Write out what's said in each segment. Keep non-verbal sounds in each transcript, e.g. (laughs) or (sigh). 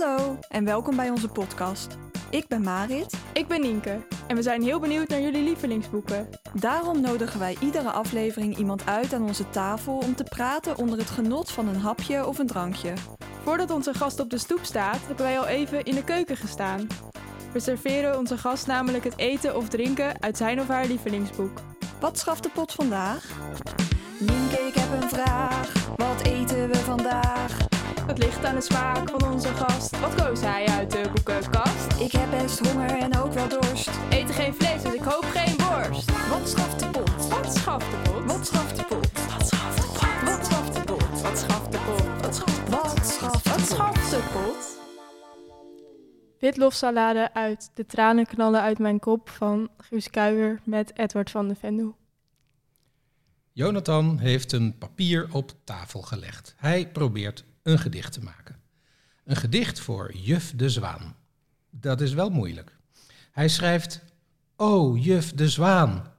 Hallo en welkom bij onze podcast. Ik ben Marit. Ik ben Nienke en we zijn heel benieuwd naar jullie lievelingsboeken. Daarom nodigen wij iedere aflevering iemand uit aan onze tafel om te praten onder het genot van een hapje of een drankje. Voordat onze gast op de stoep staat, hebben wij al even in de keuken gestaan. We serveren onze gast namelijk het eten of drinken uit zijn of haar lievelingsboek. Wat schaft de pot vandaag? Nienke, ik heb een vraag. Wat eten we vandaag? Het ligt aan de smaak van onze gast. Wat koos hij uit de boekenkast? Ik heb best honger en ook wel dorst. Eten geen vlees, dus ik hoop geen worst. Wat schaft de pot? Wat schaft de pot? Wat schaft de pot? Wat schaft de pot? Wat schaft de pot? Wat schaft de pot? Wat schaft Wat schaft Wat schaft de pot? Witlofsalade uit De tranen knallen uit mijn kop van Guus Kuijer met Edward van de Vendel. Jonathan heeft een papier op tafel gelegd. Hij probeert een gedicht te maken. Een gedicht voor Juf de Zwaan. Dat is wel moeilijk. Hij schrijft: Oh, Juf de Zwaan.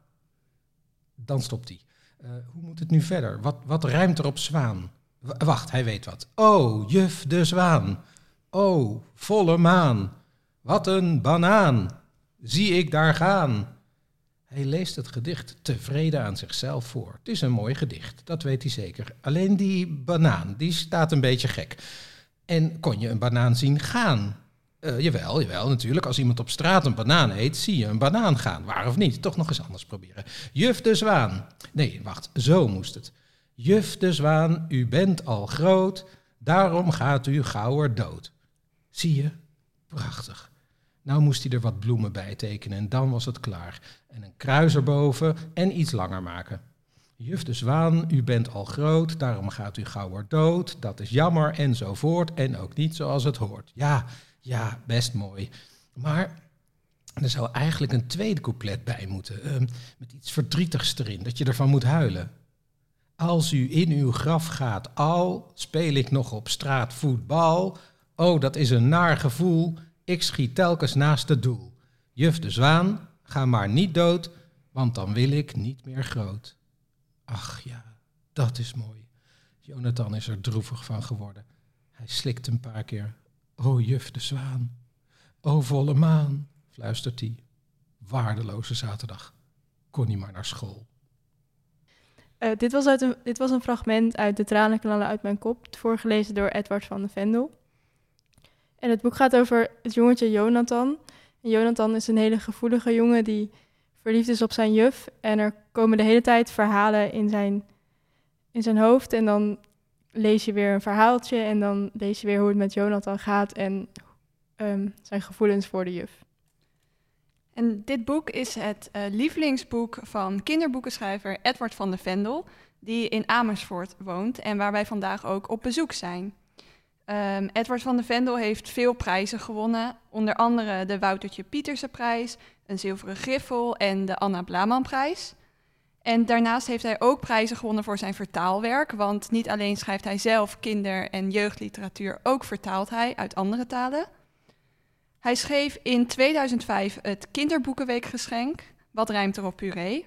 Dan stopt hij. Eh, hoe moet het nu verder? Wat, wat ruimt er op zwaan? Wacht, hij weet wat. Oh, Juf de Zwaan. Oh, volle maan. Wat een banaan. Zie ik daar gaan. Hij leest het gedicht tevreden aan zichzelf voor. Het is een mooi gedicht, dat weet hij zeker. Alleen die banaan, die staat een beetje gek. En kon je een banaan zien gaan? Eh, jawel, jawel, natuurlijk. Als iemand op straat een banaan eet, zie je een banaan gaan. Waar of niet? Toch nog eens anders proberen. Juf de Zwaan. Nee, wacht, zo moest het. Juf de Zwaan, u bent al groot, daarom gaat u gauwer dood. Zie je? Prachtig. Nou moest hij er wat bloemen bij tekenen en dan was het klaar. En een kruis erboven en iets langer maken. Juf de Zwaan, u bent al groot, daarom gaat u gauwer dood. Dat is jammer enzovoort en ook niet zoals het hoort. Ja, ja, best mooi. Maar er zou eigenlijk een tweede couplet bij moeten. eh, met iets verdrietigs erin, dat je ervan moet huilen. Als u in uw graf gaat al, speel ik nog op straat voetbal. Oh, dat is een naar gevoel. Ik schiet telkens naast het doel. Juf de Zwaan, ga maar niet dood, want dan wil ik niet meer groot. Ach ja, dat is mooi. Jonathan is er droevig van geworden. Hij slikt een paar keer. O juf de Zwaan, o volle maan, fluistert hij. Waardeloze zaterdag. Kon hij maar naar school. Eh, dit, was uit een, dit was een fragment uit De tranen knallen uit mijn kop, voorgelezen door Edward van de Vendel. En het boek gaat over het jongetje Jonathan. En Jonathan is een hele gevoelige jongen die verliefd is op zijn juf. En er komen de hele tijd verhalen in zijn, in zijn hoofd. En dan lees je weer een verhaaltje en dan lees je weer hoe het met Jonathan gaat en ehm, zijn gevoelens voor de juf. En dit boek is het eh, lievelingsboek van kinderboekenschrijver Edward van de Vendel, die in Amersfoort woont en waar wij vandaag ook op bezoek zijn. Ehm, Edward van de Vendel heeft veel prijzen gewonnen, onder andere de Woutertje Pieterse prijs, een zilveren griffel en de Anna Blaman prijs. En daarnaast heeft hij ook prijzen gewonnen voor zijn vertaalwerk, want niet alleen schrijft hij zelf kinder- en jeugdliteratuur, ook vertaalt hij uit andere talen. Hij schreef in 2005 het Kinderboekenweekgeschenk, Wat rijmt er op puree.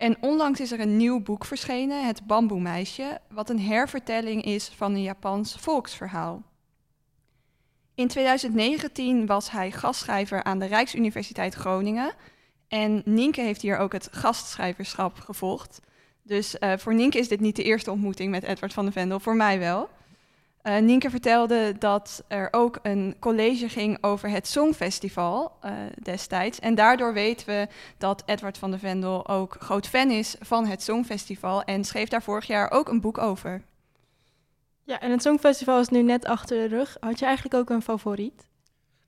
En onlangs is er een nieuw boek verschenen, Het Bamboemeisje, wat een hervertelling is van een Japans volksverhaal. In 2019 was hij gastschrijver aan de Rijksuniversiteit Groningen. En Nienke heeft hier ook het gastschrijverschap gevolgd. Dus uh, voor Nienke is dit niet de eerste ontmoeting met Edward van de Vendel, voor mij wel. Uh, Nienke vertelde dat er ook een college ging over het Songfestival uh, destijds. En daardoor weten we dat Edward van de Vendel ook groot fan is van het Songfestival. En schreef daar vorig jaar ook een boek over. Ja, en het Songfestival is nu net achter de rug. Had je eigenlijk ook een favoriet?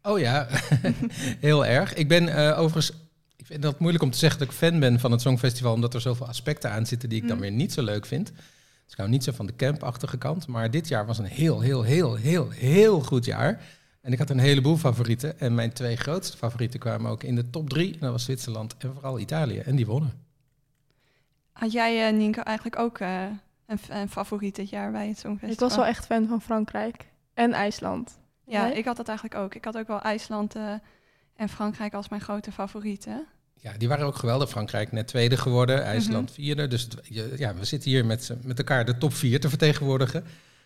Oh ja, (laughs) heel erg. Ik ben uh, overigens ik vind dat moeilijk om te zeggen dat ik fan ben van het Songfestival, omdat er zoveel aspecten aan zitten die ik dan weer niet zo leuk vind. Dus ik hou niet zo van de campachtige kant. Maar dit jaar was een heel, heel, heel, heel, heel goed jaar. En ik had een heleboel favorieten. En mijn twee grootste favorieten kwamen ook in de top drie. En dat was Zwitserland en vooral Italië. En die wonnen. Had jij, uh, Nienke, eigenlijk ook uh, een, een, favoriet dit jaar bij het Songfestival? Ik was wel echt fan van Frankrijk en IJsland. Ja, nee? ik had dat eigenlijk ook. Ik had ook wel IJsland uh, en Frankrijk als mijn grote favorieten. Ja, die waren ook geweldig. Frankrijk net tweede geworden, IJsland mm -hmm. vierde. Dus ja, we zitten hier met, met elkaar de top vier te vertegenwoordigen.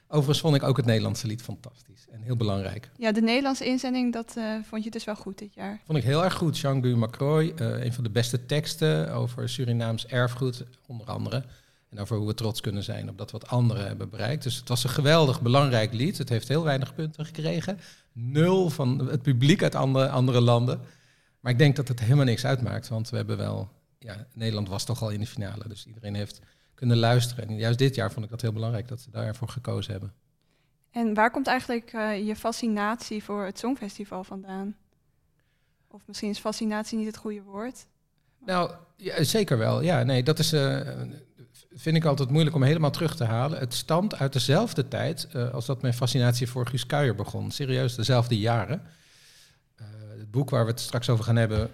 Overigens vond ik ook het Nederlandse lied fantastisch en heel belangrijk. Ja, de Nederlandse inzending, dat eh, vond je dus wel goed dit jaar. Vond ik heel erg goed. Jean-Guy Macroy, eh, een van de beste teksten over Surinaams erfgoed, onder andere. En over hoe we trots kunnen zijn op dat wat anderen hebben bereikt. Dus het was een geweldig belangrijk lied. Het heeft heel weinig punten gekregen. Nul van het publiek uit andere, andere landen. Maar ik denk dat het helemaal niks uitmaakt. Want we hebben wel. Ja, Nederland was toch al in de finale. Dus iedereen heeft kunnen luisteren. En juist dit jaar vond ik dat heel belangrijk dat ze daarvoor gekozen hebben. En waar komt eigenlijk eh, je fascinatie voor het Songfestival vandaan? Of misschien is fascinatie niet het goede woord. Nou, ja, zeker wel. Ja, nee, dat is. eh, vind ik altijd moeilijk om helemaal terug te halen. Het stamt uit dezelfde tijd eh, als dat mijn fascinatie voor Guus Kuijer begon. Serieus, dezelfde jaren. Boek waar we het straks over gaan hebben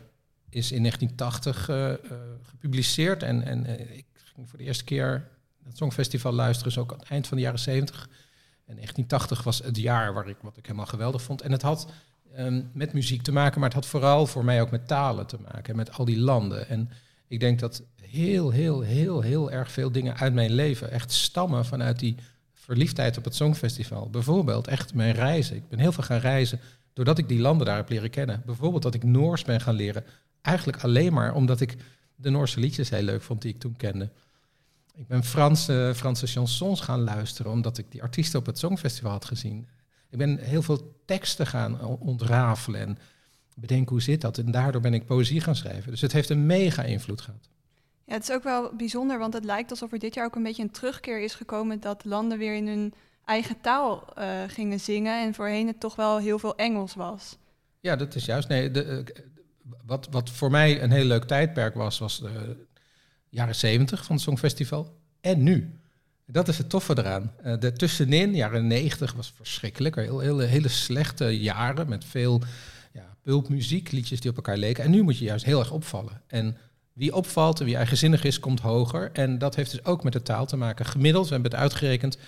is in 1980 eh, eh, gepubliceerd. En, en eh, ik ging voor de eerste keer het Songfestival luisteren, dus ook aan het eind van de jaren 70. En 1980 was het jaar waar ik, wat ik helemaal geweldig vond. En het had ehm, met muziek te maken, maar het had vooral voor mij ook met talen te maken. En met al die landen. En ik denk dat heel, heel, heel, heel erg veel dingen uit mijn leven echt stammen vanuit die verliefdheid op het Songfestival. Bijvoorbeeld echt mijn reizen. Ik ben heel veel gaan reizen doordat ik die landen daar heb leren kennen. Bijvoorbeeld dat ik Noors ben gaan leren. Eigenlijk alleen maar omdat ik de Noorse liedjes heel leuk vond die ik toen kende. Ik ben Franse, Franse chansons gaan luisteren omdat ik die artiesten op het Songfestival had gezien. Ik ben heel veel teksten gaan ontrafelen en bedenken hoe zit dat. En daardoor ben ik poëzie gaan schrijven. Dus het heeft een mega invloed gehad. Ja, het is ook wel bijzonder, want het lijkt alsof er dit jaar ook een beetje een terugkeer is gekomen dat landen weer in hun eigen taal eh, gingen zingen en voorheen het toch wel heel veel Engels was. Ja, dat is juist. Nee, de, eh, wat, wat voor mij een heel leuk tijdperk was, was de jaren zeventig van het Songfestival. En nu. Dat is het toffe eraan. Eh, de tussenin, jaren 90, was verschrikkelijk. Heel, hele, hele slechte jaren met veel ja, pulpmuziek, liedjes die op elkaar leken. En nu moet je juist heel erg opvallen. En wie opvalt en wie eigenzinnig is, komt hoger. En dat heeft dus ook met de taal te maken. Gemiddeld, we hebben het uitgerekend,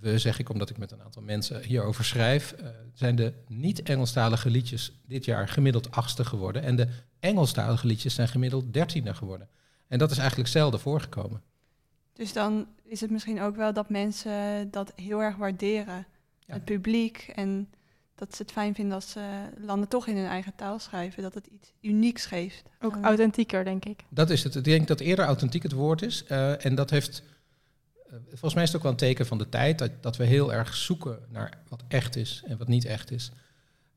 we zeg ik omdat ik met een aantal mensen hierover schrijf, eh, zijn de niet-Engelstalige liedjes dit jaar gemiddeld achtste geworden. En de Engelstalige liedjes zijn gemiddeld dertiende geworden. En dat is eigenlijk zelden voorgekomen. Dus dan is het misschien ook wel dat mensen dat heel erg waarderen. Ja. Het publiek en dat ze het fijn vinden als ze landen toch in hun eigen taal schrijven. Dat het iets unieks geeft. Ook Eh, authentieker, denk ik. Dat is het. Ik denk dat eerder authentiek het woord is. Eh, en dat heeft. Eh, volgens mij is het ook wel een teken van de tijd dat, dat we heel erg zoeken naar wat echt is en wat niet echt is.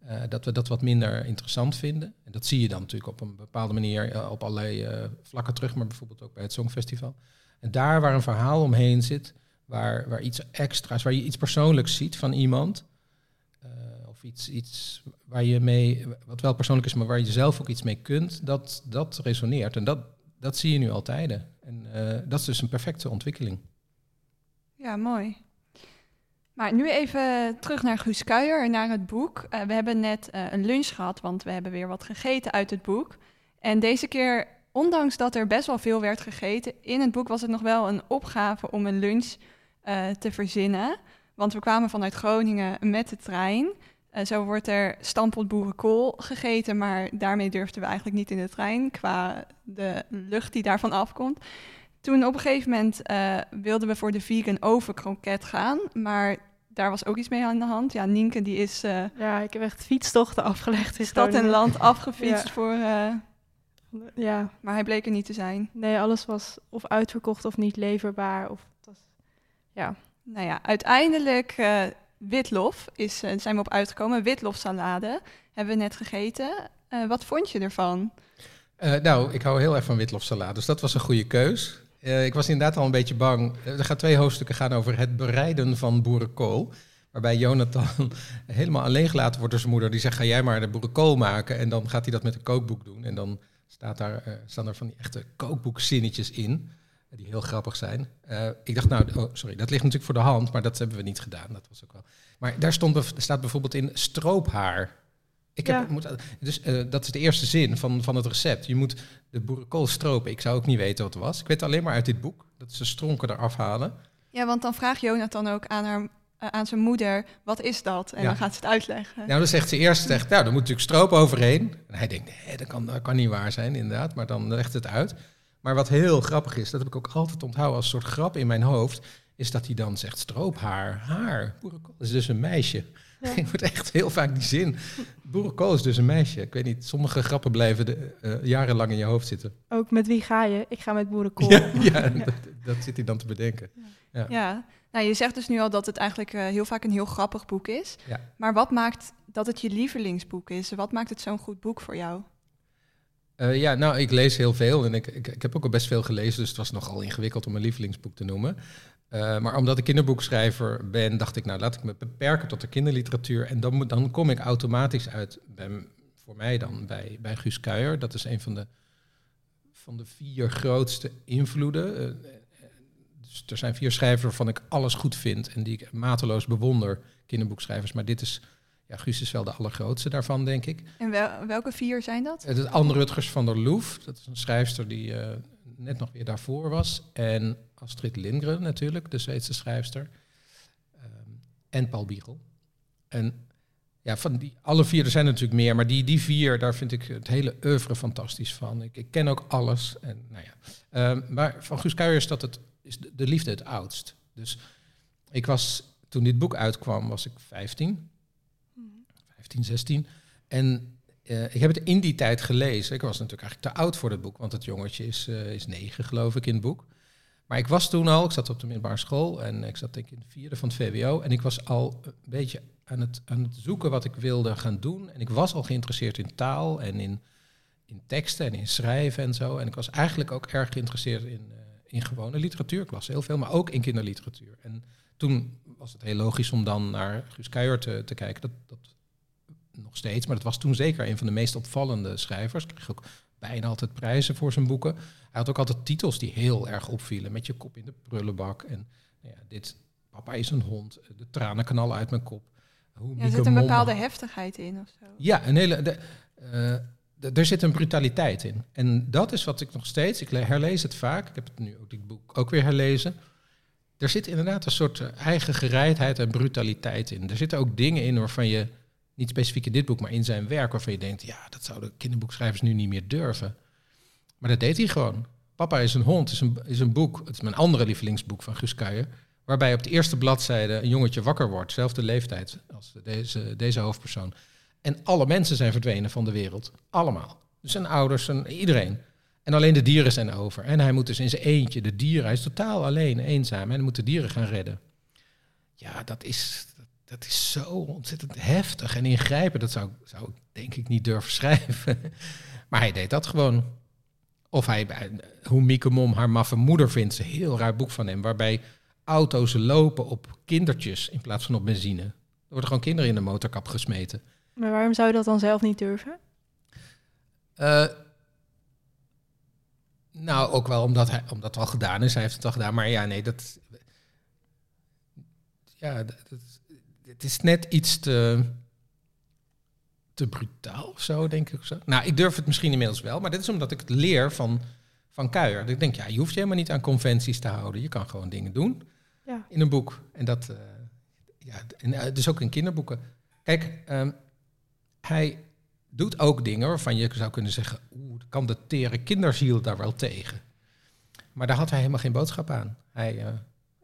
Eh, dat we dat wat minder interessant vinden. En dat zie je dan natuurlijk op een bepaalde manier eh, op allerlei vlakken terug, maar bijvoorbeeld ook bij het Songfestival. En daar waar een verhaal omheen zit, waar, waar iets extra's, waar je iets persoonlijks ziet van iemand, of iets, iets waar je mee, wat wel persoonlijk is, maar waar je zelf ook iets mee kunt, dat, dat resoneert. En dat, dat zie je nu altijd. En eh, dat is dus een perfecte ontwikkeling. Ja, mooi. Maar nu even terug naar Guus Kuijer, naar het boek. Eh, we hebben net eh, een lunch gehad, want we hebben weer wat gegeten uit het boek. En deze keer, ondanks dat er best wel veel werd gegeten, in het boek was het nog wel een opgave om een lunch eh, te verzinnen. Want we kwamen vanuit Groningen met de trein. Zo wordt er stampot boerenkool gegeten, maar daarmee durfden we eigenlijk niet in de trein qua de lucht die daarvan afkomt. Toen op een gegeven moment eh, wilden we voor de vegan overkroket gaan, maar daar was ook iets mee aan de hand. Ja, Nienke die is eh, Ja, ik heb echt fietstochten afgelegd in stad en land afgefietst Ja. voor, eh, Ja, maar hij bleek er niet te zijn. nee, alles was of uitverkocht of niet leverbaar. Of het was, ja, Nou ja, uiteindelijk eh, witlof is, zijn we op uitgekomen. Witlofsalade hebben we net gegeten. Eh, wat vond je ervan? Eh, nou, ik hou heel erg van witlofsalade, dus dat was een goede keus. Eh, ik was inderdaad al een beetje bang. Eh, Er gaan twee hoofdstukken gaan over het bereiden van boerenkool. Waarbij Jonathan (laughs) helemaal alleen gelaten wordt door zijn moeder. Die zegt, ga jij maar de boerenkool maken. En dan gaat hij dat met een kookboek doen. En dan staat daar, eh, staan er van die echte kookboekzinnetjes in. Die heel grappig zijn. Ik dacht, nou, oh, sorry, dat ligt natuurlijk voor de hand. Maar dat hebben we niet gedaan. Dat was ook wel. Maar daar stond, staat bijvoorbeeld in stroophaar. Ik heb, Ja. moet, dus eh, dat is de eerste zin van, van het recept. Je moet de boerenkool stropen. Ik zou ook niet weten wat het was. Ik weet alleen maar uit dit boek. Dat ze stronken eraf halen. Ja, want dan vraagt Jonathan ook aan, haar, eh, aan zijn moeder, wat is dat? En Ja. dan gaat ze het uitleggen. Nou, dan zegt ze eerst, zegt, nou, er moet natuurlijk stroop overheen. En hij denkt, nee, dat kan, dat kan niet waar zijn, inderdaad. Maar dan legt het uit. Maar wat heel grappig is, dat heb ik ook altijd onthouden als een soort grap in mijn hoofd, is dat hij dan zegt stroophaar, haar. Boerenkool is dus een meisje. Ja. (laughs) Ik moet echt heel vaak die zin. Boerenkool is dus een meisje. Ik weet niet, sommige grappen blijven de, eh, jarenlang in je hoofd zitten. Ook met wie ga je? Ik ga met boerenkool. Ja, (laughs) ja dat, dat zit hij dan te bedenken. Ja. Ja, nou je zegt dus nu al dat het eigenlijk eh, heel vaak een heel grappig boek is. Ja. Maar wat maakt dat het je lievelingsboek is? Wat maakt het zo'n goed boek voor jou? Eh, ja, nou, ik lees heel veel en ik, ik, ik heb ook al best veel gelezen, dus het was nogal ingewikkeld om een lievelingsboek te noemen. Eh, maar omdat ik kinderboekschrijver ben, dacht ik, nou, laat ik me beperken tot de kinderliteratuur. En dan, dan kom ik automatisch uit, bij, voor mij dan, bij, bij Guus Kuijer. Dat is een van de, van de vier grootste invloeden. Eh, eh, dus er zijn vier schrijvers waarvan ik alles goed vind en die ik mateloos bewonder, kinderboekschrijvers. Maar dit is, ja, Guus is wel de allergrootste daarvan, denk ik. En wel- welke vier zijn dat? Het is Anne Rutgers van der Loef. Dat is een schrijfster die net nog weer daarvoor was. En Astrid Lindgren natuurlijk, de Zweedse schrijfster. Ehm, en Paul Biegel. En ja, van die, alle vier, er zijn er natuurlijk meer, maar die, die vier, daar vind ik het hele oeuvre fantastisch van. Ik, ik ken ook alles. En, nou ja. Ehm, maar van Guus Kuijer is dat het, is de, de liefde het oudst. Dus ik was, toen dit boek uitkwam, was ik 15. 15, 16. En eh, ik heb het in die tijd gelezen. Ik was natuurlijk eigenlijk te oud voor het boek, want het jongetje is, eh, is negen, geloof ik, in het boek. Maar ik was toen al, ik zat op de middelbare school en ik zat denk ik in de vierde van het VWO. En ik was al een beetje aan het, aan het zoeken wat ik wilde gaan doen. En ik was al geïnteresseerd in taal en in, in teksten en in schrijven en zo. En ik was eigenlijk ook erg geïnteresseerd in, eh, in gewone literatuur. Ik las heel veel, maar ook in kinderliteratuur. En toen was het heel logisch om dan naar Guus Kuijer te, te kijken. Dat, dat nog steeds, maar dat was toen zeker een van de meest opvallende schrijvers. Kreeg ook bijna altijd prijzen voor zijn boeken. Hij had ook altijd titels die heel erg opvielen. Met je kop in de prullenbak. En nou ja, dit, papa is een hond. De tranen knallen uit mijn kop. Hoe Ja, er zit een bepaalde heftigheid in of zo. ja, een hele. De, eh, er zit een brutaliteit in. En dat is wat ik nog steeds. Ik le- herlees het vaak. Ik heb het nu ook dit boek ook weer herlezen. Er zit inderdaad een soort eh, eigen gereidheid en brutaliteit in. Er zitten ook dingen in waarvan je, niet specifiek in dit boek, maar in zijn werk, waarvan je denkt, ja, dat zouden kinderboekschrijvers nu niet meer durven. Maar dat deed hij gewoon. Papa is een hond is een, is een boek. Het is mijn andere lievelingsboek van Guus Kuijer. Waarbij op de eerste bladzijde een jongetje wakker wordt. Zelfde leeftijd als deze, deze hoofdpersoon. En alle mensen zijn verdwenen van de wereld. Allemaal. Dus zijn ouders, zijn, iedereen. En alleen de dieren zijn over. En hij moet dus in zijn eentje, de dieren, hij is totaal alleen, eenzaam. En moet de dieren gaan redden. Ja, dat is, dat, is zo ontzettend heftig en ingrijpend. Dat zou, zou ik denk ik niet durven schrijven. (laughs) Maar hij deed dat gewoon. Of hij, hoe Mieke Mom haar maffe moeder vindt, is een heel raar boek van hem. Waarbij auto's lopen op kindertjes in plaats van op benzine. Er worden gewoon kinderen in de motorkap gesmeten. Maar waarom zou je dat dan zelf niet durven? Eh, nou, ook wel omdat, hij, omdat het al gedaan is. Hij heeft het al gedaan. Maar ja, nee, dat... Ja, dat, dat- het is net iets te... te brutaal of zo, denk ik. Zo. Nou, ik durf het misschien inmiddels wel. Maar dit is omdat ik het leer van, van Kuijer. Dat ik denk, ja, je hoeft je helemaal niet aan conventies te houden. Je kan gewoon dingen doen Ja. in een boek. En dat... eh, ja, en, eh, dus ook in kinderboeken. Kijk, ehm, hij doet ook dingen waarvan je zou kunnen zeggen, oeh, kan de tere kinderziel daar wel tegen. Maar daar had hij helemaal geen boodschap aan. Hij, eh,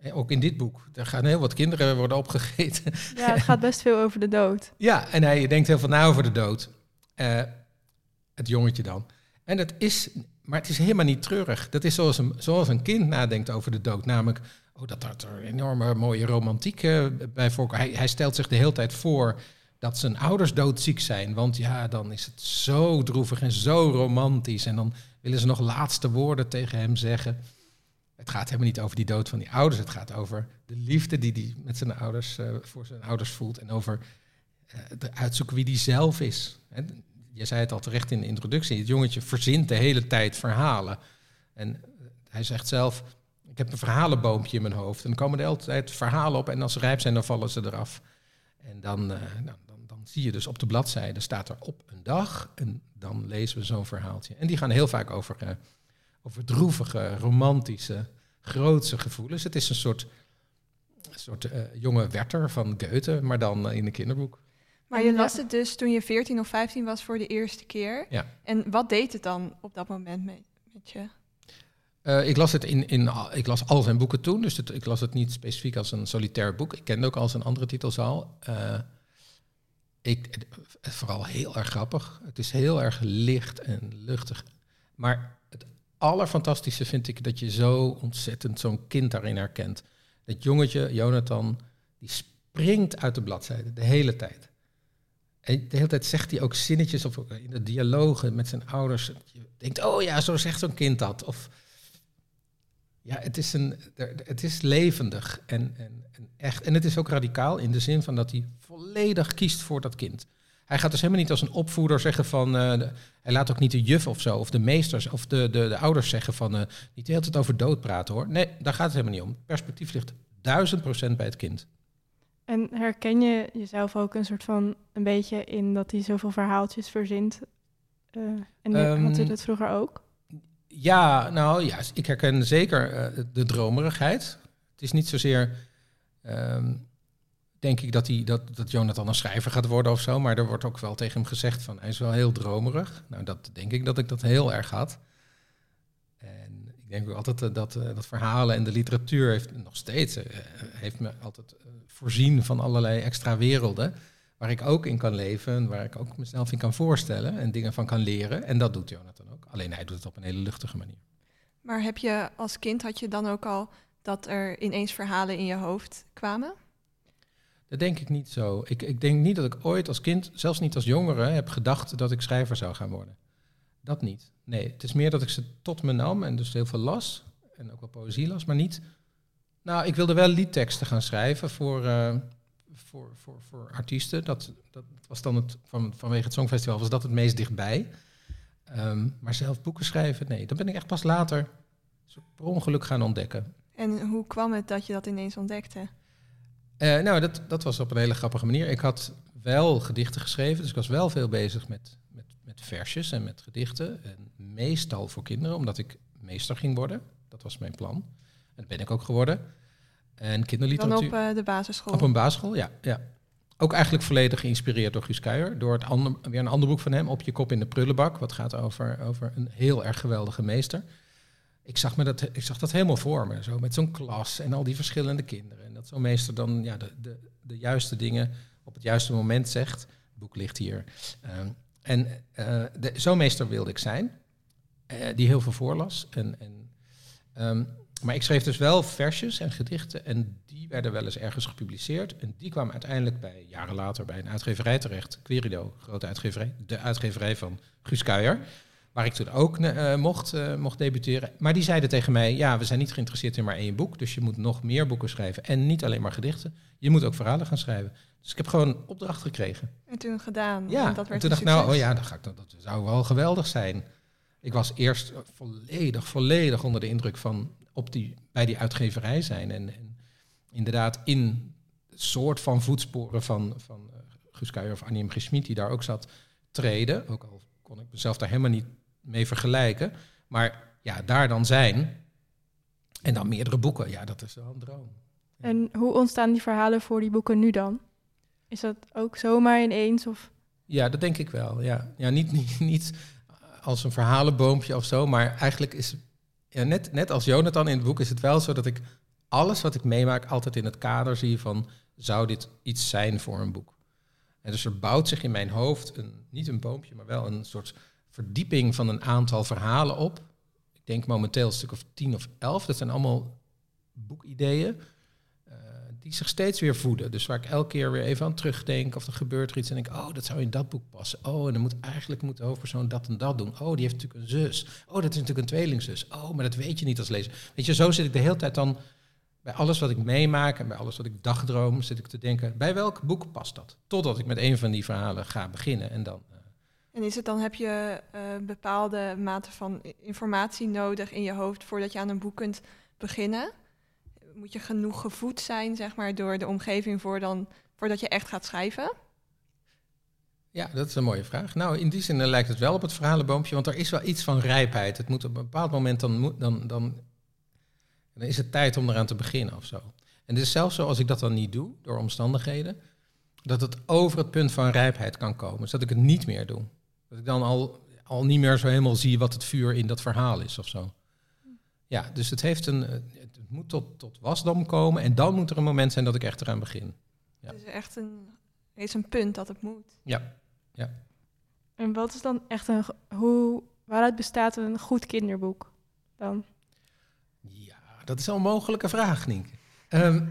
ook in dit boek, er gaan heel wat kinderen worden opgegeten. Ja, het gaat best veel over de dood. (laughs) ja, en hij denkt heel veel na over de dood. Eh, het jongetje dan. En dat is, maar het is helemaal niet treurig. Dat is zoals een, zoals een kind nadenkt over de dood. Namelijk, oh, dat dat er enorme mooie romantiek eh, bij voorkomt. Hij, hij stelt zich de hele tijd voor dat zijn ouders doodziek zijn. Want ja, dan is het zo droevig en zo romantisch. En dan willen ze nog laatste woorden tegen hem zeggen. Het gaat helemaal niet over die dood van die ouders. Het gaat over de liefde die hij met zijn ouders, eh, voor zijn ouders voelt. En over eh, het uitzoeken wie die zelf is. Hè, Je zei het al terecht in de introductie. Het jongetje verzint de hele tijd verhalen. En eh, hij zegt zelf, ik heb een verhalenboompje in mijn hoofd. En dan komen er altijd verhalen op. En als ze rijp zijn, dan vallen ze eraf. En dan, eh, nou, dan, dan zie je dus op de bladzijde, staat er op een dag. En dan lezen we zo'n verhaaltje. En die gaan heel vaak over, eh, over droevige, romantische, grootse gevoelens. Het is een soort, een soort eh, jonge Werther van Goethe, maar dan eh, in een kinderboek. Maar je las het dus toen je 14 of 15 was voor de eerste keer. Ja. En wat deed het dan op dat moment met, met je? Eh, ik las het in, in ik las al zijn boeken toen, dus het, ik las het niet specifiek als een solitair boek. Ik kende ook al zijn andere titels al. Eh, ik, vooral heel erg grappig. Het is heel erg licht en luchtig. Maar het allerfantastische vind ik dat je zo ontzettend zo'n kind daarin herkent. Dat jongetje, Jonathan, die springt uit de bladzijde de hele tijd. En de hele tijd zegt hij ook zinnetjes of in de dialogen met zijn ouders. Je denkt, oh ja, zo zegt zo'n kind dat. Of ja, het is, een, het is levendig en, en, en echt. En het is ook radicaal in de zin van dat hij volledig kiest voor dat kind. Hij gaat dus helemaal niet als een opvoeder zeggen van... eh, de- hij laat ook niet de juf of zo, of de meesters of de, de, de ouders zeggen van... eh, niet de hele tijd over dood praten hoor. Nee, daar gaat het helemaal niet om. Perspectief ligt duizend procent bij het kind. En herken je jezelf ook een soort van een beetje in dat hij zoveel verhaaltjes verzint? Eh, en Ehm, had je dat vroeger ook? Ja, nou ja, ik herken zeker de dromerigheid. Het is niet zozeer, ehm, denk ik, dat, hij, dat, dat Jonathan een schrijver gaat worden of zo. Maar er wordt ook wel tegen hem gezegd van, hij is wel heel dromerig. Nou, dat denk ik dat ik dat heel erg had. En ik denk ook altijd eh, dat, eh, dat verhalen en de literatuur heeft nog steeds, eh, heeft me altijd voorzien van allerlei extra werelden. Waar ik ook in kan leven, en waar ik ook mezelf in kan voorstellen en dingen van kan leren. En dat doet Jonathan ook. Alleen hij doet het op een hele luchtige manier. Maar heb je als kind, had je dan ook al dat er ineens verhalen in je hoofd kwamen? Dat denk ik niet zo. Ik, ik denk niet dat ik ooit als kind, zelfs niet als jongere, heb gedacht dat ik schrijver zou gaan worden. Dat niet. Nee, het is meer dat ik ze tot me nam en dus heel veel las. En ook wel poëzie las, maar niet... Nou, ik wilde wel liedteksten gaan schrijven voor, eh, voor, voor, voor artiesten. Dat, dat was dan het, van, vanwege het Songfestival was dat het meest dichtbij. Ehm, maar zelf boeken schrijven, nee. Dat ben ik echt pas later per ongeluk gaan ontdekken. En hoe kwam het dat je dat ineens ontdekte? Eh, nou, dat, dat was op een hele grappige manier. Ik had wel gedichten geschreven, dus ik was wel veel bezig met, met, met versjes en met gedichten. En meestal voor kinderen, omdat ik meester ging worden. Dat was mijn plan. En dat ben ik ook geworden. En Dan kinderliteratuur... op eh, de basisschool. Op een basisschool, ja, ja. Ook eigenlijk volledig geïnspireerd door Guus Kuijer. Door het ander, weer een ander boek van hem, Op je kop in de prullenbak. Wat gaat over, over een heel erg geweldige meester. Ik zag, me dat, ik zag dat helemaal voor me. Zo met zo'n klas en al die verschillende kinderen. En dat zo'n meester dan ja, de, de, de juiste dingen op het juiste moment zegt. Het boek ligt hier. Ehm, en de- zo'n meester wilde ik zijn. eh, die heel veel voorlas. En, en, ehm, maar ik schreef dus wel versjes en gedichten. En die werden wel eens ergens gepubliceerd. En die kwamen uiteindelijk bij, jaren later bij een uitgeverij terecht. Querido, grote uitgeverij. De uitgeverij van Guus Kuijer. Waar ik toen ook eh, mocht, eh, mocht debuteren. Maar die zeiden tegen mij, ja, we zijn niet geïnteresseerd in maar één boek. Dus je moet nog meer boeken schrijven. En niet alleen maar gedichten. Je moet ook verhalen gaan schrijven. Dus ik heb gewoon een opdracht gekregen. En toen gedaan. Ja, en dat en werd toen dacht ik, nou, oh ja, dat, ga ik, dat, dat zou wel geweldig zijn. Ik was eerst volledig, volledig onder de indruk van op die, bij die uitgeverij zijn. En, en inderdaad in soort van voetsporen van, van uh, Guus Kuijer of Annie M. G. Schmid, die daar ook zat, treden. Ook al kon ik mezelf daar helemaal niet mee vergelijken. Maar ja, daar dan zijn. En dan meerdere boeken. Ja, dat is wel een droom. En hoe ontstaan die verhalen voor die boeken nu dan? Is dat ook zomaar ineens? Of? Ja, dat denk ik wel. Ja, ja niet, (laughs) niet, niet als een verhalenboompje of zo, maar eigenlijk is ja, net, net als Jonathan in het boek is het wel zo dat ik alles wat ik meemaak altijd in het kader zie van zou dit iets zijn voor een boek. En dus er bouwt zich in mijn hoofd een, niet een boompje, maar wel een soort verdieping van een aantal verhalen op. Ik denk momenteel een stuk of tien of elf. Dat zijn allemaal boekideeën uh, die zich steeds weer voeden. Dus waar ik elke keer weer even aan terugdenk of er gebeurt er iets en denk, oh, dat zou in dat boek passen. Oh, en dan moet eigenlijk moet de hoofdpersoon dat en dat doen. Oh, die heeft natuurlijk een zus. Oh, dat is natuurlijk een tweelingzus. Oh, maar dat weet je niet als lezer. Weet je, zo zit ik de hele tijd dan bij alles wat ik meemaak en bij alles wat ik dagdroom, zit ik te denken, bij welk boek past dat? Totdat ik met een van die verhalen ga beginnen en dan... Uh, en is het dan, heb je uh, bepaalde mate van informatie nodig in je hoofd voordat je aan een boek kunt beginnen? Moet je genoeg gevoed zijn, zeg maar, door de omgeving voor dan, voordat je echt gaat schrijven? Ja, dat is een mooie vraag. Nou, in die zin lijkt het wel op het verhalenboompje, want er is wel iets van rijpheid. Het moet op een bepaald moment, dan, dan, dan, dan is het tijd om eraan te beginnen of zo. En het is zelfs zo, als ik dat dan niet doe, door omstandigheden, dat het over het punt van rijpheid kan komen. Dus dat ik het niet meer doe. Dat ik dan al, al niet meer zo helemaal zie wat het vuur in dat verhaal is of zo. Ja, dus het, heeft een, eh, het moet tot, tot wasdom komen en dan moet er een moment zijn dat ik echt eraan begin. Ja. Het is echt een, er is een punt dat het moet. Ja, En wat is dan echt een... Hoe, waaruit bestaat een goed kinderboek dan? ja dat is al een mogelijke vraag, Nienke. Ehm,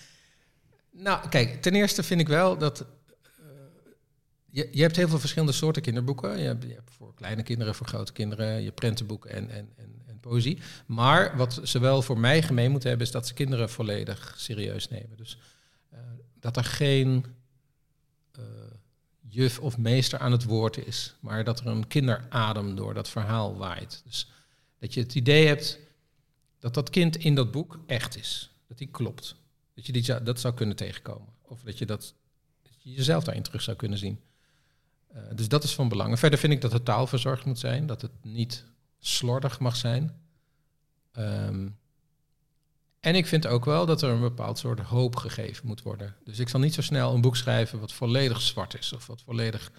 (laughs) nou, kijk, ten eerste vind ik wel dat... je, je hebt heel veel verschillende soorten kinderboeken. Je hebt, je hebt voor kleine kinderen, voor grote kinderen, je prentenboeken en, en, en, en poëzie. Maar wat ze wel voor mij gemeen moeten hebben, is dat ze kinderen volledig serieus nemen. Dus eh, dat er geen eh, juf of meester aan het woord is, maar dat er een kinderadem door dat verhaal waait. Dus dat je het idee hebt dat dat kind in dat boek echt is, dat die klopt. Dat je die, dat zou kunnen tegenkomen. Of dat je, dat, dat je jezelf daarin terug zou kunnen zien. Eh, dus dat is van belang. En verder vind ik dat de taal verzorgd moet zijn, dat het niet slordig mag zijn. Ehm, en ik vind ook wel dat er een bepaald soort hoop gegeven moet worden. Dus ik zal niet zo snel een boek schrijven wat volledig zwart is, of wat volledig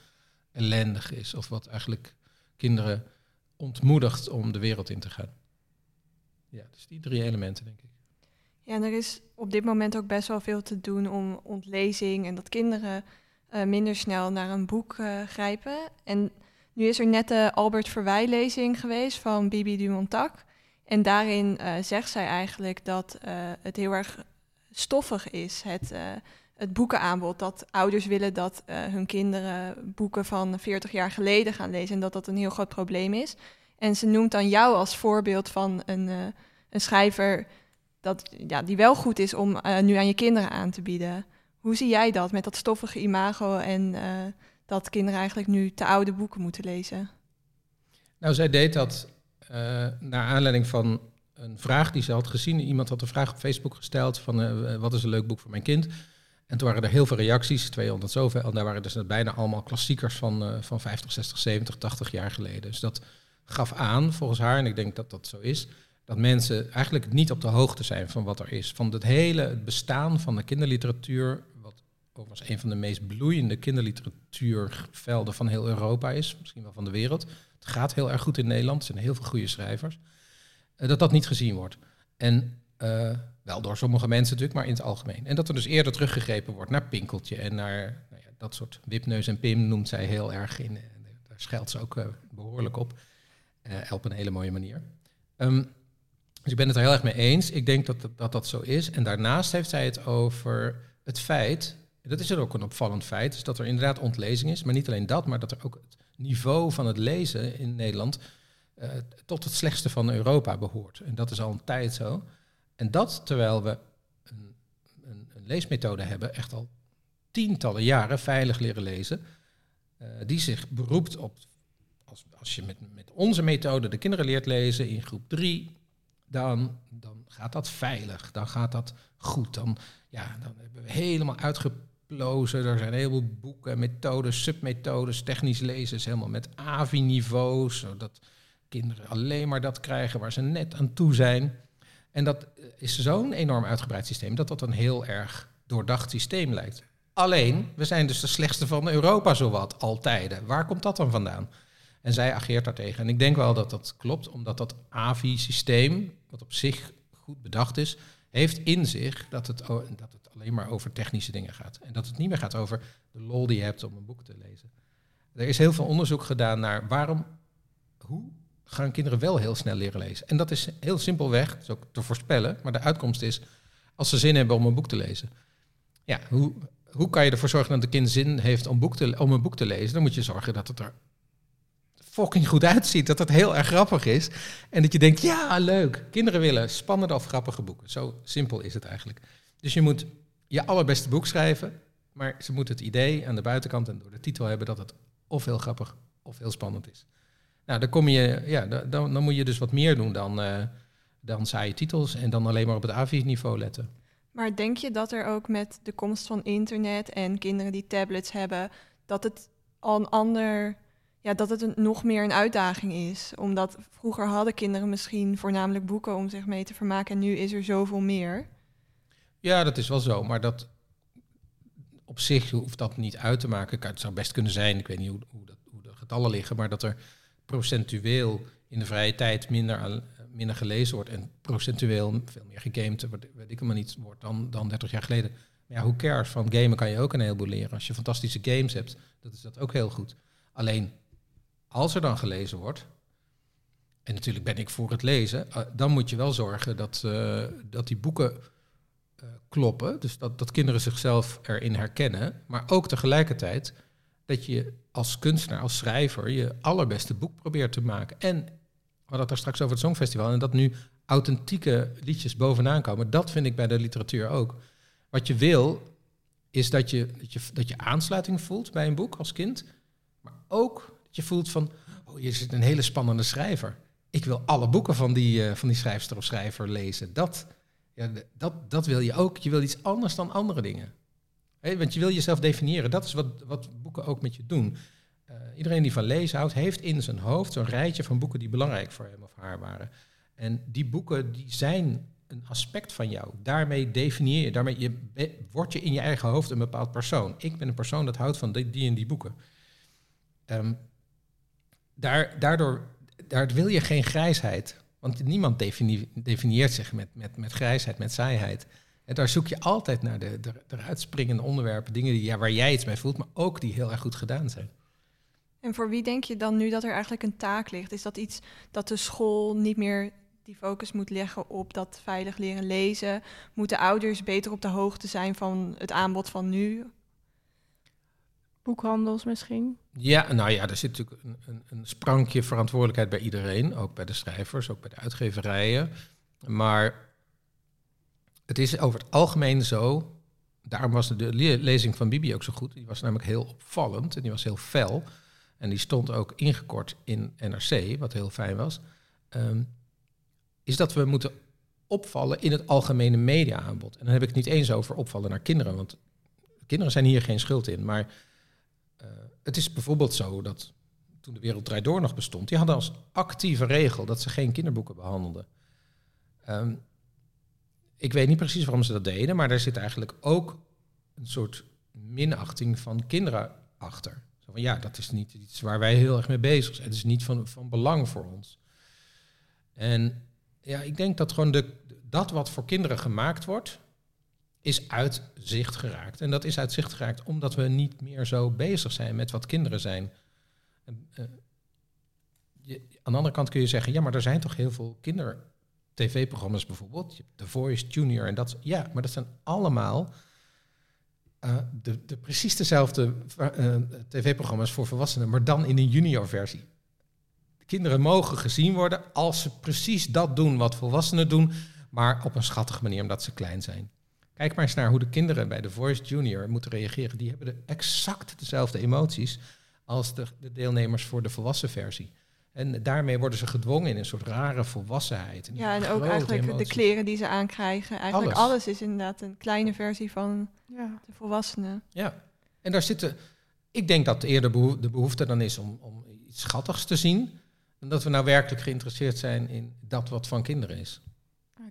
ellendig is, of wat eigenlijk kinderen ontmoedigt om de wereld in te gaan. Ja, dus die drie elementen, denk ik. Ja, en er is op dit moment ook best wel veel te doen om ontlezing en dat kinderen eh, minder snel naar een boek eh, grijpen. En nu is er net de Albert Verwij-lezing geweest van Bibi Dumontac. En daarin eh, zegt zij eigenlijk dat het heel erg stoffig is, het, het boekenaanbod. Dat ouders willen dat hun kinderen boeken van 40 jaar geleden gaan lezen en dat dat een heel groot probleem is. En ze noemt dan jou als voorbeeld van een, een schrijver dat, ja, die wel goed is om nu aan je kinderen aan te bieden. Hoe zie jij dat met dat stoffige imago en eh, dat kinderen eigenlijk nu te oude boeken moeten lezen? Nou, zij deed dat eh, naar aanleiding van een vraag die ze had gezien. Iemand had een vraag op Facebook gesteld van eh, wat is een leuk boek voor mijn kind? En toen waren er heel veel reacties, 200 zoveel. En daar waren dus bijna allemaal klassiekers van, van 50, 60, 70, 80 jaar geleden. Dus dat gaf aan, volgens haar, en ik denk dat dat zo is, dat mensen eigenlijk niet op de hoogte zijn van wat er is. Van het hele bestaan van de kinderliteratuur, overigens een van de meest bloeiende kinderliteratuurvelden van heel Europa is, misschien wel van de wereld. Het gaat heel erg goed in Nederland, er zijn heel veel goede schrijvers. eh, dat dat niet gezien wordt. En eh, wel door sommige mensen natuurlijk, maar in het algemeen. En dat er dus eerder teruggegrepen wordt naar Pinkeltje en naar nou ja, dat soort wipneus en pim noemt zij heel erg in. daar scheldt ze ook eh, behoorlijk op. eh, op een hele mooie manier. Ehm, dus ik ben het er heel erg mee eens. Ik denk dat dat, dat dat zo is. En daarnaast heeft zij het over het feit, dat is er ook een opvallend feit, is dat er inderdaad ontlezing is. Maar niet alleen dat, maar dat er ook het niveau van het lezen in Nederland eh, tot het slechtste van Europa behoort. En dat is al een tijd zo. En dat terwijl we een, een, een leesmethode hebben, echt al tientallen jaren veilig leren lezen, eh, die zich beroept op, als, als je met, met onze methode de kinderen leert lezen in groep drie, dan, dan gaat dat veilig, dan gaat dat goed. Dan, ja, dan hebben we helemaal Er zijn een heleboel boeken, methodes, submethodes, technisch lezen is helemaal met AVI-niveau, zodat kinderen alleen maar dat krijgen waar ze net aan toe zijn. En dat is zo'n enorm uitgebreid systeem dat dat een heel erg doordacht systeem lijkt. Alleen, we zijn dus de slechtste van Europa zowat, altijd. Waar komt dat dan vandaan? En zij ageert daartegen. En ik denk wel dat dat klopt, omdat dat AVI-systeem, wat op zich goed bedacht is, heeft in zich dat het, dat het alleen maar over technische dingen gaat. En dat het niet meer gaat over de lol die je hebt om een boek te lezen. Er is heel veel onderzoek gedaan naar waarom, hoe gaan kinderen wel heel snel leren lezen. En dat is heel simpelweg, is ook te voorspellen, maar de uitkomst is als ze zin hebben om een boek te lezen. Ja, hoe, hoe kan je ervoor zorgen dat een kind zin heeft om, om een boek te lezen? Dan moet je zorgen dat het er fucking goed uitziet, dat het heel erg grappig is. En dat je denkt, ja, leuk. Kinderen willen spannende of grappige boeken. Zo simpel is het eigenlijk. Dus je moet je allerbeste boek schrijven, maar ze moeten het idee aan de buitenkant en door de titel hebben dat het of heel grappig of heel spannend is. Nou, dan, kom je, ja, dan, dan moet je dus wat meer doen dan, eh dan saaie titels en dan alleen maar op het AVI-niveau letten. Maar denk je dat er ook met de komst van internet en kinderen die tablets hebben, dat het al een ander, ja, dat het nog meer een uitdaging is? Omdat vroeger hadden kinderen misschien voornamelijk boeken om zich mee te vermaken en nu is er zoveel meer. Ja, dat is wel zo, maar dat op zich hoeft dat niet uit te maken. Het zou best kunnen zijn, ik weet niet hoe, hoe, dat, hoe de getallen liggen, maar dat er procentueel in de vrije tijd minder, minder gelezen wordt en procentueel veel meer gegamed, weet ik helemaal niet, wordt dan, dan 30 jaar geleden. Maar ja, hoe cares? Van gamen kan je ook een heleboel leren. Als je fantastische games hebt, dat is dat ook heel goed. Alleen, als er dan gelezen wordt, en natuurlijk ben ik voor het lezen, eh, dan moet je wel zorgen dat, eh, dat die boeken kloppen. Dus dat, dat kinderen zichzelf erin herkennen. Maar ook tegelijkertijd dat je als kunstenaar, als schrijver, je allerbeste boek probeert te maken. En we hadden het daar straks over het Songfestival. En dat nu authentieke liedjes bovenaan komen. Dat vind ik bij de literatuur ook. Wat je wil, is dat je, dat je, dat je aansluiting voelt bij een boek als kind. Maar ook dat je voelt van, oh, je zit een hele spannende schrijver. Ik wil alle boeken van die, uh, van die schrijfster of schrijver lezen. Dat, ja, dat, dat wil je ook. Je wil iets anders dan andere dingen. Want je wil jezelf definiëren. Dat is wat, wat boeken ook met je doen. Uh, iedereen die van lezen houdt, heeft in zijn hoofd zo'n rijtje van boeken die belangrijk voor hem of haar waren. En die boeken die zijn een aspect van jou. Daarmee definieer je, daarmee je, word je in je eigen hoofd een bepaald persoon. Ik ben een persoon dat houdt van die, die en die boeken. Um, daar, daardoor daar wil je geen grijsheid. Want niemand definieert zich met, met, met grijsheid, met saaiheid. En daar zoek je altijd naar de, de, springende onderwerpen, dingen die, ja, waar jij iets mee voelt, maar ook die heel erg goed gedaan zijn. En voor wie denk je dan nu dat er eigenlijk een taak ligt? Is dat iets dat de school niet meer die focus moet leggen op dat veilig leren lezen? Moeten ouders beter op de hoogte zijn van het aanbod van nu? Boekhandels misschien? Ja, nou ja, er zit natuurlijk een, een, een, sprankje verantwoordelijkheid bij iedereen. Ook bij de schrijvers, ook bij de uitgeverijen. Maar het is over het algemeen zo. Daarom was de lezing van Bibi ook zo goed. Die was namelijk heel opvallend en die was heel fel. En die stond ook ingekort in NRC, wat heel fijn was. Um, is dat we moeten opvallen in het algemene media-aanbod. En dan heb ik het niet eens over opvallen naar kinderen, want kinderen zijn hier geen schuld in. Maar het is bijvoorbeeld zo dat toen de Wereld Draait Door nog bestond, die hadden als actieve regel dat ze geen kinderboeken behandelden. Um, ik weet niet precies waarom ze dat deden, maar daar zit eigenlijk ook een soort minachting van kinderen achter. Zo van ja, dat is niet iets waar wij heel erg mee bezig zijn. Het is niet van, van belang voor ons. En ja, ik denk dat gewoon de, dat wat voor kinderen gemaakt wordt, is uit zicht geraakt. En dat is uit zicht geraakt omdat we niet meer zo bezig zijn met wat kinderen zijn. Je, aan de andere kant kun je zeggen, ja, maar er zijn toch heel veel kinder-tv-programma's bijvoorbeeld. The Voice Junior en dat. Ja, maar dat zijn allemaal uh, de, de, precies dezelfde uh, tv-programma's voor volwassenen, maar dan in een junior versie. Kinderen mogen gezien worden als ze precies dat doen wat volwassenen doen, maar op een schattige manier omdat ze klein zijn. Kijk maar eens naar hoe de kinderen bij de Voice Junior moeten reageren. Die hebben de exact dezelfde emoties als de, de deelnemers voor de volwassen versie. En daarmee worden ze gedwongen in een soort rare volwassenheid. ja, en ook eigenlijk de kleren die ze aankrijgen. Eigenlijk alles. alles. is inderdaad een kleine versie van ja. de volwassenen. Ja, en daar zitten... Ik denk dat eerder de behoefte dan is om, om iets schattigs te zien... dan dat we nou werkelijk geïnteresseerd zijn in dat wat van kinderen is.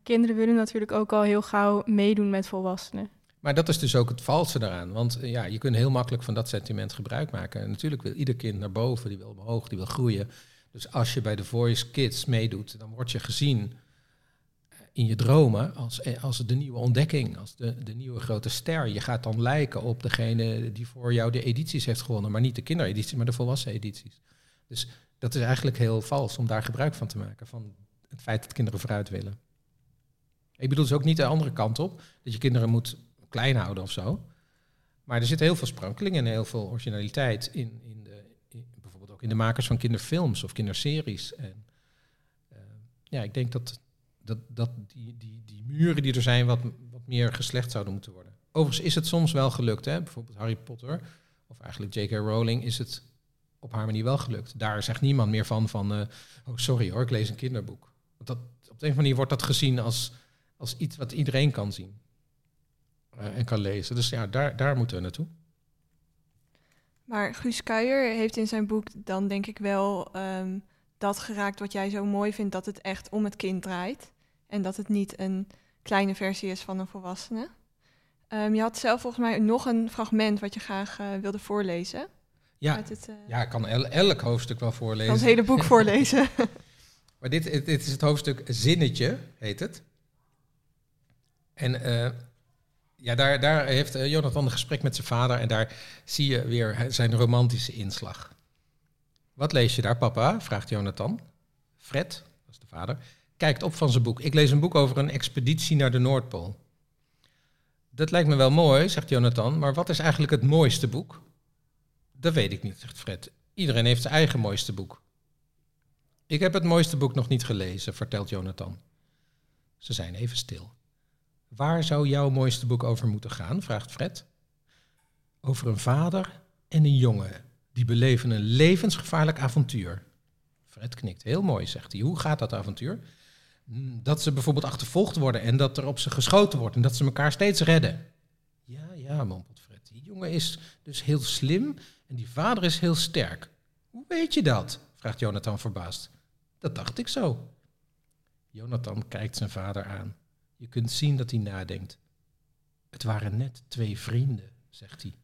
Kinderen willen natuurlijk ook al heel gauw meedoen met volwassenen. Maar dat is dus ook het valse daaraan. Want eh, ja, je kunt heel makkelijk van dat sentiment gebruik maken. En natuurlijk wil ieder kind naar boven, die wil omhoog, die wil groeien. Dus als je bij de Voice Kids meedoet, dan word je gezien eh, in je dromen als, eh, als de nieuwe ontdekking, als de, de nieuwe grote ster. Je gaat dan lijken op degene die voor jou de edities heeft gewonnen, maar niet de kinderedities, maar de volwassen edities. Dus dat is eigenlijk heel vals om daar gebruik van te maken, van het feit dat kinderen vooruit willen. Ik bedoel dus ook niet de andere kant op, dat je kinderen moet klein houden of zo. Maar er zit heel veel sprankeling en heel veel originaliteit in, in, de, bijvoorbeeld ook in de makers van kinderfilms of kinderseries. En uh, ja, ik denk dat, dat, dat die, die, die muren die er zijn wat, wat meer geslecht zouden moeten worden. Overigens is het soms wel gelukt, hè? bijvoorbeeld Harry Potter, of eigenlijk J.K. Rowling, is het op haar manier wel gelukt. Daar zegt niemand meer van, van uh, oh sorry hoor, ik lees een kinderboek. Want dat, op de een of andere manier wordt dat gezien als als iets wat iedereen kan zien uh, en kan lezen. Dus ja, daar, daar moeten we naartoe. Maar Guus Kuijer heeft in zijn boek dan denk ik wel um, dat geraakt wat jij zo mooi vindt, dat het echt om het kind draait. En dat het niet een kleine versie is van een volwassene. Um, je had zelf volgens mij nog een fragment wat je graag uh, wilde voorlezen. Ja, het, uh, ja ik kan el elk hoofdstuk wel voorlezen. Ik kan het hele boek (laughs) voorlezen. Maar dit, dit is het hoofdstuk Zinnetje, heet het. En eh, ja, daar, daar heeft eh, Jonathan een gesprek met zijn vader en daar zie je weer zijn romantische inslag. Wat lees je daar, papa? vraagt Jonathan. Fred, dat is de vader, kijkt op van zijn boek. Ik lees een boek over een expeditie naar de Noordpool. Dat lijkt me wel mooi, zegt Jonathan, maar wat is eigenlijk het mooiste boek? Dat weet ik niet, zegt Fred. Iedereen heeft zijn eigen mooiste boek. Ik heb het mooiste boek nog niet gelezen, vertelt Jonathan. Ze zijn even stil. Waar zou jouw mooiste boek over moeten gaan? vraagt Fred. Over een vader en een jongen. Die beleven een levensgevaarlijk avontuur. Fred knikt. Heel mooi, zegt hij. Hoe gaat dat avontuur? "Mm, Dat ze bijvoorbeeld achtervolgd worden en dat er op ze geschoten wordt en dat ze elkaar steeds redden. Ja, ja, mompelt Fred. Die jongen is dus heel slim en die vader is heel sterk. Hoe weet je dat? vraagt Jonathan verbaasd. Dat dacht ik zo. Jonathan kijkt zijn vader aan. Je kunt zien dat hij nadenkt. Het waren net twee vrienden, zegt hij.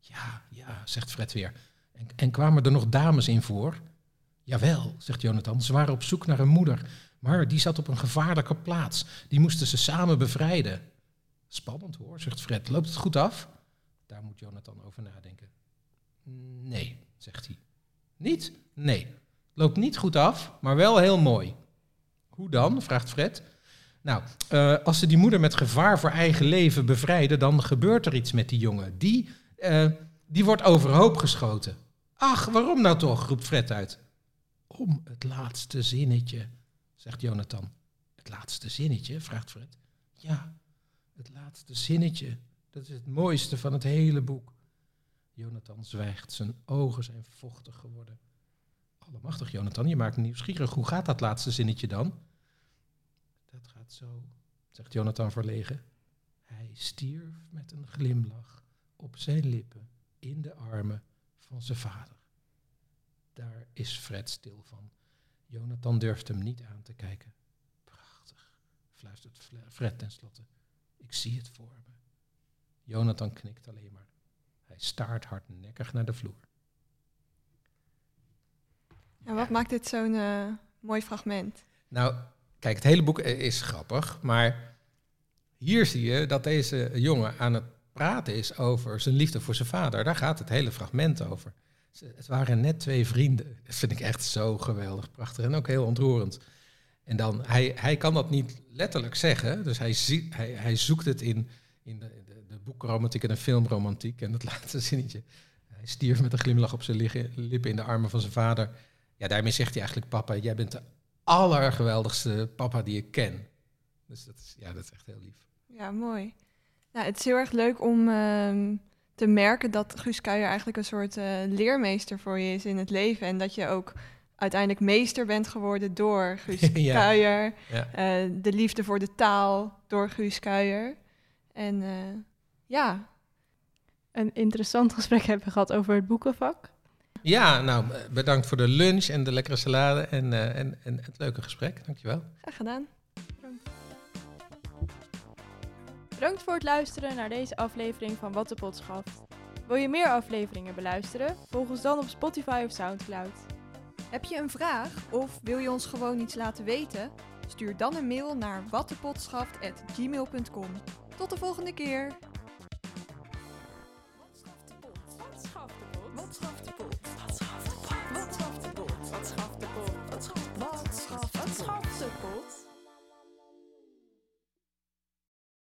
Ja, ja, zegt Fred weer. En, en kwamen er nog dames in voor? Jawel, zegt Jonathan. Ze waren op zoek naar een moeder, maar die zat op een gevaarlijke plaats. Die moesten ze samen bevrijden. Spannend hoor, zegt Fred. Loopt het goed af? Daar moet Jonathan over nadenken. Nee, zegt hij. Niet? Nee. Loopt niet goed af, maar wel heel mooi. Hoe dan? vraagt Fred. Nou, eh, als ze die moeder met gevaar voor eigen leven bevrijden, dan gebeurt er iets met die jongen. Die, eh, die wordt overhoop geschoten. Ach, waarom nou toch? roept Fred uit. Om het laatste zinnetje, zegt Jonathan. Het laatste zinnetje? vraagt Fred. Ja, het laatste zinnetje. Dat is het mooiste van het hele boek. Jonathan zwijgt, zijn ogen zijn vochtig geworden. Allemachtig, Jonathan, je maakt nieuwsgierig. Hoe gaat dat laatste zinnetje dan? Dat zo, zegt Jonathan verlegen. Hij stierf met een glimlach op zijn lippen in de armen van zijn vader. Daar is Fred stil van. Jonathan durft hem niet aan te kijken. Prachtig, fluistert Fred tenslotte. Ik zie het voor me. Jonathan knikt alleen maar. Hij staart hardnekkig naar de vloer. En wat maakt dit zo'n eh, mooi fragment? Nou, kijk, het hele boek is grappig, maar hier zie je dat deze jongen aan het praten is over zijn liefde voor zijn vader. Daar gaat het hele fragment over. Het waren net twee vrienden. Dat vind ik echt zo geweldig, prachtig en ook heel ontroerend. En dan, hij, hij kan dat niet letterlijk zeggen, dus hij, hij, hij zoekt het in, in de, de, de boekromantiek en de filmromantiek. En dat (laughs) laatste zinnetje, hij stierf met een glimlach op zijn lippen in de armen van zijn vader. Ja, daarmee zegt hij eigenlijk, papa, jij bent de allergeweldigste papa die ik ken. Dus dat is, ja, dat is echt heel lief. Ja, mooi. Nou, het is heel erg leuk om ehm, te merken dat Guus Kuijer eigenlijk een soort eh, leermeester voor je is in het leven. En dat je ook uiteindelijk meester bent geworden door Guus (laughs) Ja. Kuijer. Ja. Eh, de liefde voor de taal door Guus Kuijer. En eh, ja, Een interessant gesprek hebben we gehad over het boekenvak. Ja, nou, eh, bedankt voor de lunch en de lekkere salade en, eh, en, en het leuke gesprek. Dankjewel. graag gedaan. Bedankt voor het luisteren naar deze aflevering van Wat de Pot schaft. Wil je meer afleveringen beluisteren? Volg ons dan op Spotify of Soundcloud. Heb je een vraag of wil je ons gewoon iets laten weten? Stuur dan een mail naar wattepot.gmail.com. Tot de volgende keer!